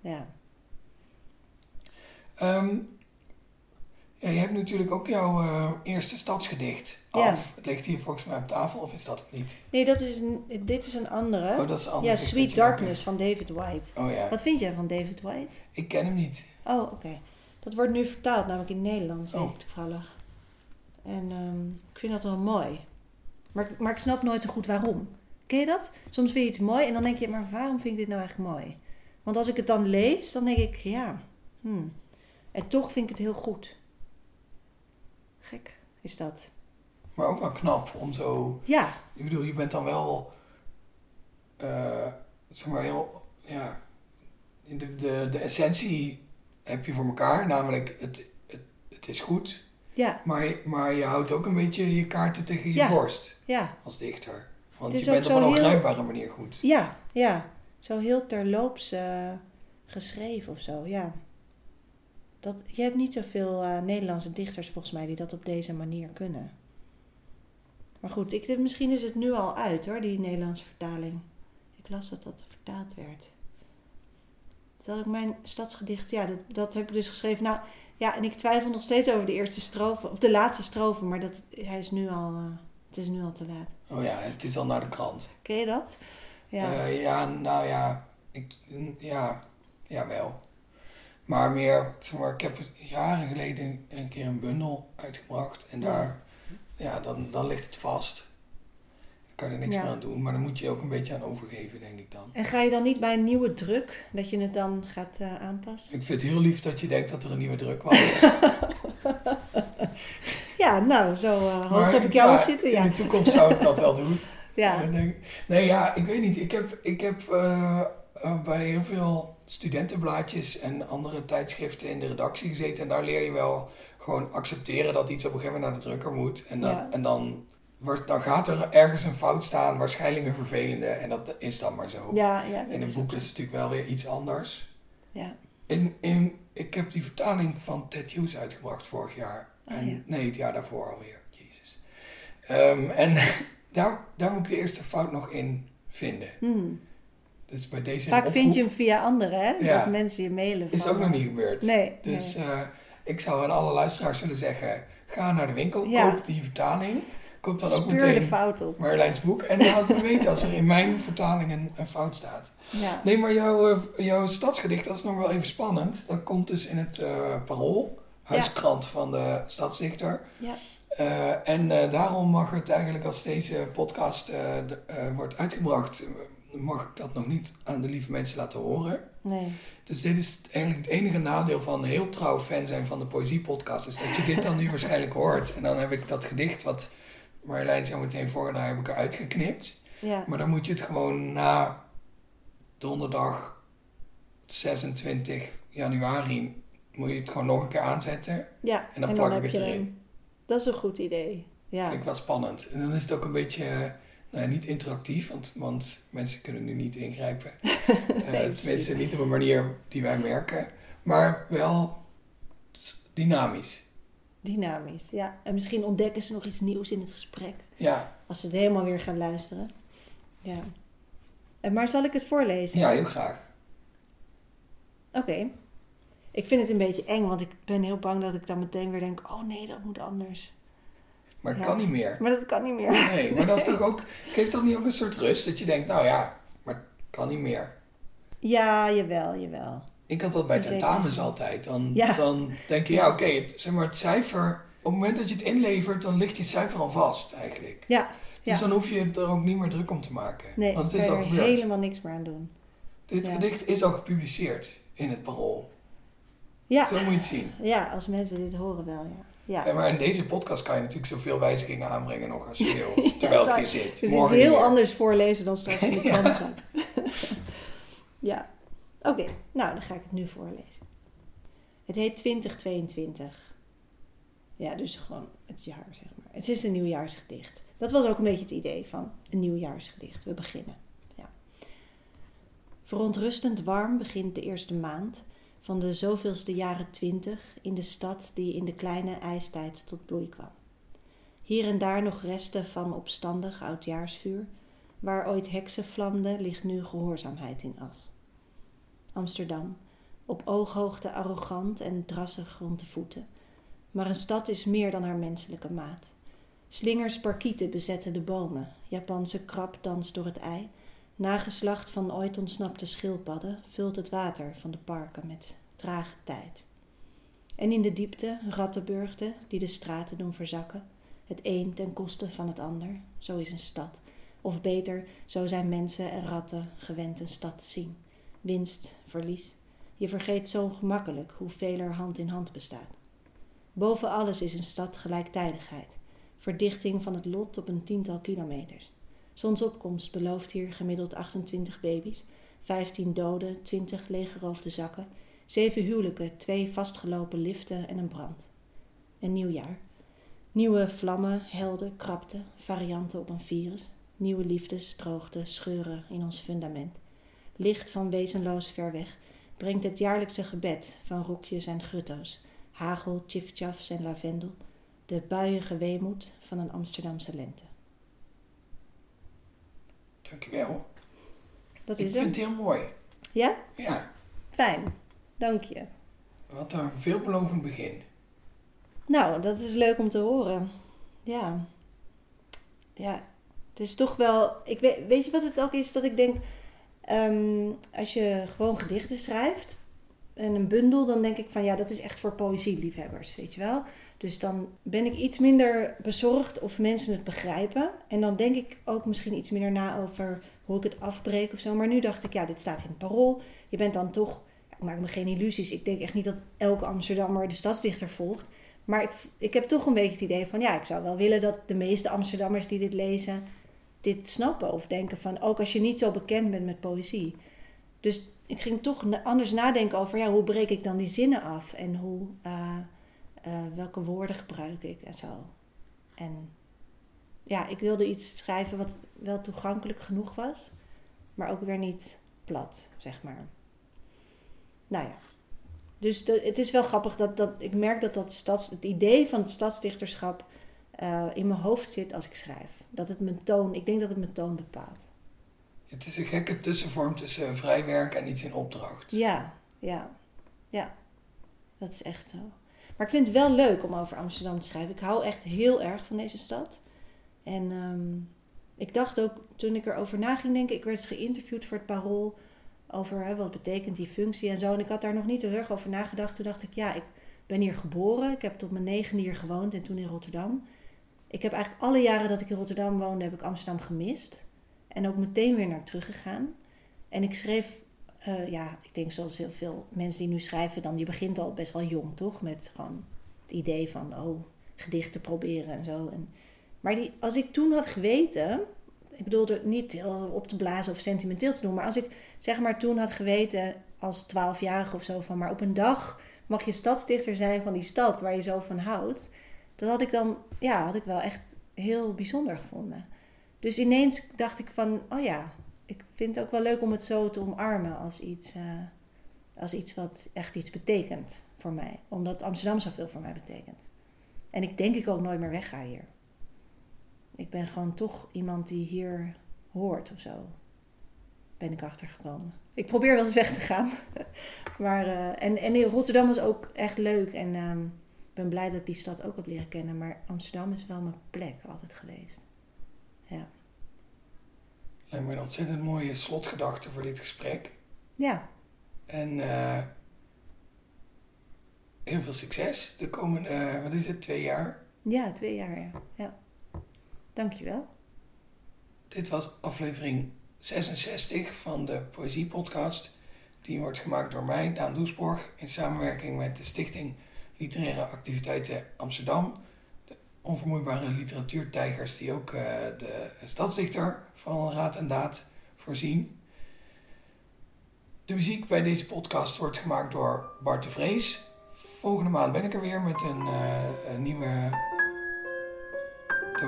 Speaker 2: Ja.
Speaker 1: Um, ja, je hebt natuurlijk ook jouw uh, eerste stadsgedicht
Speaker 2: Ja.
Speaker 1: af. Het ligt hier volgens mij op tafel, of is dat het niet?
Speaker 2: Nee, dat is een, dit is een andere.
Speaker 1: Oh, dat is een andere
Speaker 2: ja, Sweet Darkness van David White.
Speaker 1: Oh ja,
Speaker 2: Wat vind jij van David White?
Speaker 1: ik ken hem niet.
Speaker 2: Oh, oké. Dat wordt nu vertaald, namelijk in Nederlands, weet
Speaker 1: Oh.
Speaker 2: ik toevallig. En ehm, ik vind dat wel mooi. Maar, maar ik snap nooit zo goed waarom. Ken je dat? Soms vind je iets mooi en dan denk je, maar waarom vind ik dit nou eigenlijk mooi? Want als ik het dan lees, dan denk ik, ja, hmm. En toch vind ik het heel goed. Gek is dat.
Speaker 1: Maar ook wel knap om zo...
Speaker 2: Ja,
Speaker 1: Ik bedoel, je bent dan wel... eh, zeg maar heel... Ja, de, de, de essentie heb je voor elkaar. Namelijk, het, het, het is goed.
Speaker 2: ja,
Speaker 1: Maar, je- maar je houdt ook een beetje je kaarten tegen je
Speaker 2: Ja.
Speaker 1: borst.
Speaker 2: ja.
Speaker 1: Als dichter. Want je bent op een ongrijpbare manier goed.
Speaker 2: Ja, ja. Zo heel terloops eh, geschreven of zo, ja. Dat, je hebt niet zoveel eh, Nederlandse dichters volgens mij die dat op deze manier kunnen. Maar goed, ik, misschien is het nu al uit hoor, die Nederlandse vertaling. Ik las dat dat vertaald werd. Dat ik mijn stadsgedicht, ja, dat, dat heb ik dus geschreven. Nou, ja, en ik twijfel nog steeds over de eerste strofe, of de laatste strofe, maar dat, hij is nu al, eh, het is nu al te laat.
Speaker 1: Oh ja, het is al naar de krant.
Speaker 2: Ken je dat? Ja.
Speaker 1: Ja, ja nou ja, ik, ja, jawel. Maar meer, zeg maar, ik heb jaren geleden een keer een bundel uitgebracht. En
Speaker 2: Ja.
Speaker 1: daar, ja, dan, dan ligt het vast. Dan kan je er niks
Speaker 2: Ja.
Speaker 1: meer aan doen. Maar dan moet je je ook een beetje aan overgeven, denk ik dan.
Speaker 2: En ga je dan niet bij een nieuwe druk, dat je het dan gaat eh, aanpassen?
Speaker 1: Ik vind het heel lief dat je denkt dat er een nieuwe druk was.
Speaker 2: Ja, nou, zo eh, hoog heb ik jou al zitten,
Speaker 1: In
Speaker 2: ja.
Speaker 1: de toekomst zou ik dat wel doen.
Speaker 2: Ja,
Speaker 1: En denk- Nee, ja, ik weet niet. Ik heb, ik heb eh, eh, bij heel veel studentenblaadjes en andere tijdschriften in de redactie gezeten. En daar leer je wel gewoon accepteren dat iets op een gegeven moment naar de drukker moet. En dan,
Speaker 2: Ja.
Speaker 1: en dan, wordt- dan gaat er ergens een fout staan, waarschijnlijk een vervelende. En dat is dan maar zo.
Speaker 2: ja, ja. dat
Speaker 1: in een boek is het natuurlijk wel weer iets anders.
Speaker 2: Ja,
Speaker 1: In, in, ik heb die vertaling van Ted Hughes uitgebracht vorig jaar.
Speaker 2: Oh,
Speaker 1: en,
Speaker 2: ja.
Speaker 1: Nee, het jaar daarvoor alweer. Jezus. Ehm, en daar, daar moet ik de eerste fout nog in vinden.
Speaker 2: Hmm.
Speaker 1: Dus bij deze
Speaker 2: Vaak vind je hem via anderen, hè?
Speaker 1: Ja.
Speaker 2: Dat mensen je mailen van...
Speaker 1: is ook nog niet gebeurd.
Speaker 2: Nee,
Speaker 1: Dus
Speaker 2: nee.
Speaker 1: eh, ik zou aan alle luisteraars willen zeggen: ga naar de winkel,
Speaker 2: Ja.
Speaker 1: koop die vertaling. Koop dan ook
Speaker 2: Speur de
Speaker 1: meteen
Speaker 2: fout op.
Speaker 1: Marlijns boek. En laat me weten als er in mijn vertaling een, een fout staat.
Speaker 2: Ja.
Speaker 1: Nee, maar jouw, eh, jouw stadsgedicht, dat is nog wel even spannend. Dat komt dus in het eh, Parool, huiskrant van de stadsdichter.
Speaker 2: Ja.
Speaker 1: Eh, en eh, daarom mag het eigenlijk, als deze podcast eh, eh, wordt uitgebracht, eh, mag ik dat nog niet aan de lieve mensen laten horen.
Speaker 2: Nee.
Speaker 1: Dus dit is eigenlijk het enige nadeel van heel trouw fan zijn van de Poëziepodcast. Is dat je dit dan nu waarschijnlijk hoort. En dan heb ik dat gedicht wat Marjolein zo meteen voordraagt, heb ik eruit geknipt.
Speaker 2: Ja.
Speaker 1: Maar dan moet je het gewoon na donderdag 26 januari moet je het gewoon nog een keer aanzetten.
Speaker 2: Ja.
Speaker 1: En dan plak ik
Speaker 2: heb
Speaker 1: het erin.
Speaker 2: Dat is een goed idee. Ja.
Speaker 1: Vind ik wel spannend. En dan is het ook een beetje, eh, nou ja, niet interactief, want, want mensen kunnen nu niet ingrijpen. Eh,
Speaker 2: precies.
Speaker 1: tenminste, niet op een manier die wij merken. Maar wel dynamisch.
Speaker 2: Dynamisch, ja. En misschien ontdekken ze nog iets nieuws in het gesprek.
Speaker 1: Ja,
Speaker 2: Als ze het helemaal weer gaan luisteren. Ja. En Maar zal ik het voorlezen?
Speaker 1: ja heel graag.
Speaker 2: Oké. Ik vind het een beetje eng, want ik ben heel bang dat ik dan meteen weer denk: oh nee, dat moet anders.
Speaker 1: Maar het
Speaker 2: Ja.
Speaker 1: kan niet meer.
Speaker 2: Maar dat kan niet meer.
Speaker 1: Nee, maar dat is toch ook, geeft toch niet ook een soort rust dat je denkt, nou ja, maar het kan niet meer.
Speaker 2: Ja, jawel, jawel.
Speaker 1: Ik had dat bij
Speaker 2: In zekere
Speaker 1: tentamens altijd. Dan,
Speaker 2: Ja.
Speaker 1: dan denk je, ja oké, het, zeg maar het cijfer, op het moment dat je het inlevert, dan ligt je cijfer al vast eigenlijk.
Speaker 2: Ja,
Speaker 1: Dus dan hoef je er ook niet meer druk om te maken.
Speaker 2: nee,
Speaker 1: Want het
Speaker 2: kan
Speaker 1: is
Speaker 2: er helemaal niks meer aan doen.
Speaker 1: Dit gedicht is al gepubliceerd in het Parool.
Speaker 2: Ja,
Speaker 1: Zo moet je het zien.
Speaker 2: ja als mensen dit horen wel, ja. Ja,
Speaker 1: Ja, maar in deze podcast kan je natuurlijk zoveel wijzigingen aanbrengen nog als je wil. Terwijl het hier zit.
Speaker 2: dus het is
Speaker 1: Morgen niet
Speaker 2: heel anders voorlezen dan straks in de krant staat. ja, oké. Nou, dan ga ik het nu voorlezen. Het heet 2022. Ja, dus gewoon het jaar, zeg maar. Het is een nieuwjaarsgedicht. Dat was ook een beetje het idee van een nieuwjaarsgedicht. We beginnen. Ja. Verontrustend warm begint de eerste maand van de zoveelste jaren twintig in de stad die in de kleine ijstijd tot bloei kwam. Hier en daar nog resten van opstandig oudjaarsvuur. Waar ooit heksen vlamden, ligt nu gehoorzaamheid in as. Amsterdam, op ooghoogte arrogant en drassig rond de voeten. Maar een stad is meer dan haar menselijke maat. Slingers parkieten bezetten de bomen. Japanse krab danst door het ei. Nageslacht van ooit ontsnapte schildpadden vult het water van de parken met trage tijd. En in de diepte rattenburgten die de straten doen verzakken. Het een ten koste van het ander. Zo is een stad. Of beter, zo zijn mensen en ratten gewend een stad te zien. Winst, verlies. Je vergeet zo gemakkelijk hoeveel er hand in hand bestaat. Boven alles is een stad gelijktijdigheid. Verdichting van het lot op een tiental kilometers. Zonsopkomst belooft hier gemiddeld 28 baby's, 15 doden, 20 leeggeroofde zakken, 7 huwelijken, 2 vastgelopen liften en een brand. Een nieuw jaar. Nieuwe vlammen, helden, krapte, varianten op een virus. Nieuwe liefdes, droogte, scheuren in ons fundament. Licht van wezenloos ver weg brengt het jaarlijkse gebed van rokjes en grutto's, hagel, tjiftjafs en lavendel, de buiige weemoed van een Amsterdamse lente.
Speaker 1: Dankjewel.
Speaker 2: Dat
Speaker 1: Ik
Speaker 2: is
Speaker 1: vind
Speaker 2: het.
Speaker 1: het heel mooi.
Speaker 2: Ja?
Speaker 1: Ja,
Speaker 2: Fijn. Dank je.
Speaker 1: wat een veelbelovend begin.
Speaker 2: Nou, dat is leuk om te horen. Ja. Ja. Het is toch wel... Ik weet, weet je wat het ook is? Dat ik denk... ehm, als je gewoon gedichten schrijft... En een bundel, dan denk ik van ja, dat is echt voor poëzieliefhebbers, weet je wel. Dus dan ben ik iets minder bezorgd of mensen het begrijpen. En dan denk ik ook misschien iets minder na over hoe ik het afbreek of zo. Maar nu dacht ik, ja, dit staat in het parool. Je bent dan toch, ik maak me geen illusies. Ik denk echt niet dat elke Amsterdammer de stadsdichter volgt. Maar ik, ik heb toch een beetje het idee van, ja, ik zou wel willen dat de meeste Amsterdammers die dit lezen, dit snappen. Of denken van, ook als je niet zo bekend bent met poëzie. Dus ik ging toch anders nadenken over, ja, hoe breek ik dan die zinnen af? En hoe, eh, eh, welke woorden gebruik ik en zo. En ja, ik wilde iets schrijven wat wel toegankelijk genoeg was, maar ook weer niet plat, zeg maar. Nou ja. Dus het is wel grappig dat, dat ik merk dat, dat stads, het idee van het stadsdichterschap eh, in mijn hoofd zit als ik schrijf. Dat het mijn toon, ik denk dat het mijn toon bepaalt.
Speaker 1: Het is een gekke tussenvorm tussen vrij werk en iets in opdracht.
Speaker 2: Ja, ja, ja. Dat is echt zo. Maar ik vind het wel leuk om over Amsterdam te schrijven. Ik hou echt heel erg van deze stad. En ehm, ik dacht ook, toen ik erover na ging denken, ik werd geïnterviewd voor het Parool over hè, wat betekent die functie en zo. En ik had daar nog niet heel erg over nagedacht. Toen dacht ik, ja, ik ben hier geboren. Ik heb tot mijn negende hier gewoond en toen in Rotterdam. Ik heb eigenlijk alle jaren dat ik in Rotterdam woonde, heb ik Amsterdam gemist. En ook meteen weer naar teruggegaan. En ik schreef eh, ja, ik denk zoals heel veel mensen die nu schrijven, dan je begint al best wel jong, toch? Met gewoon het idee van, oh, gedichten proberen en zo. En, maar die, als ik toen had geweten, ik bedoel er niet op te blazen of sentimenteel te doen, maar als ik zeg maar toen had geweten als twaalfjarige of zo van, maar op een dag mag je stadsdichter zijn van die stad waar je zo van houdt, dat had ik dan, ja, had ik wel echt heel bijzonder gevonden. Dus ineens dacht ik van, oh ja, ik vind het ook wel leuk om het zo te omarmen als iets, eh, als iets wat echt iets betekent voor mij. Omdat Amsterdam zoveel voor mij betekent. En ik denk ik ook nooit meer wegga hier. Ik ben gewoon toch iemand die hier hoort of zo. Ben ik achtergekomen. Ik probeer wel eens weg te gaan. maar, eh, en, en Rotterdam was ook echt leuk. En ehm, ik ben blij dat ik die stad ook heb leren kennen. Maar Amsterdam is wel mijn plek altijd geweest. Ja.
Speaker 1: Lijkt me een ontzettend mooie slotgedachte voor dit gesprek.
Speaker 2: Ja,
Speaker 1: En eh, heel veel succes de komende, eh, wat is het, twee jaar.
Speaker 2: Ja, twee jaar, ja. ja. Dankjewel.
Speaker 1: Dit was aflevering 66 van de Poëzie Podcast. Die wordt gemaakt door mij, Daan Doesborg, in samenwerking met de Stichting Literaire Activiteiten Amsterdam. Onvermoeibare literatuurtijgers die ook eh, de stadsdichter van raad en daad voorzien. De muziek bij deze podcast wordt gemaakt door Bart de Vrees. Volgende maand ben ik er weer met een, eh, nieuwe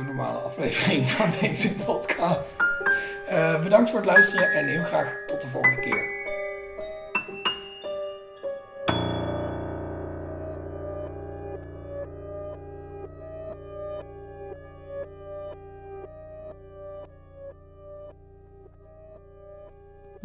Speaker 1: normale aflevering van deze podcast. Eh, bedankt voor het luisteren en heel graag tot de volgende keer.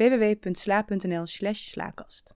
Speaker 3: www.sla.nl/slaakast.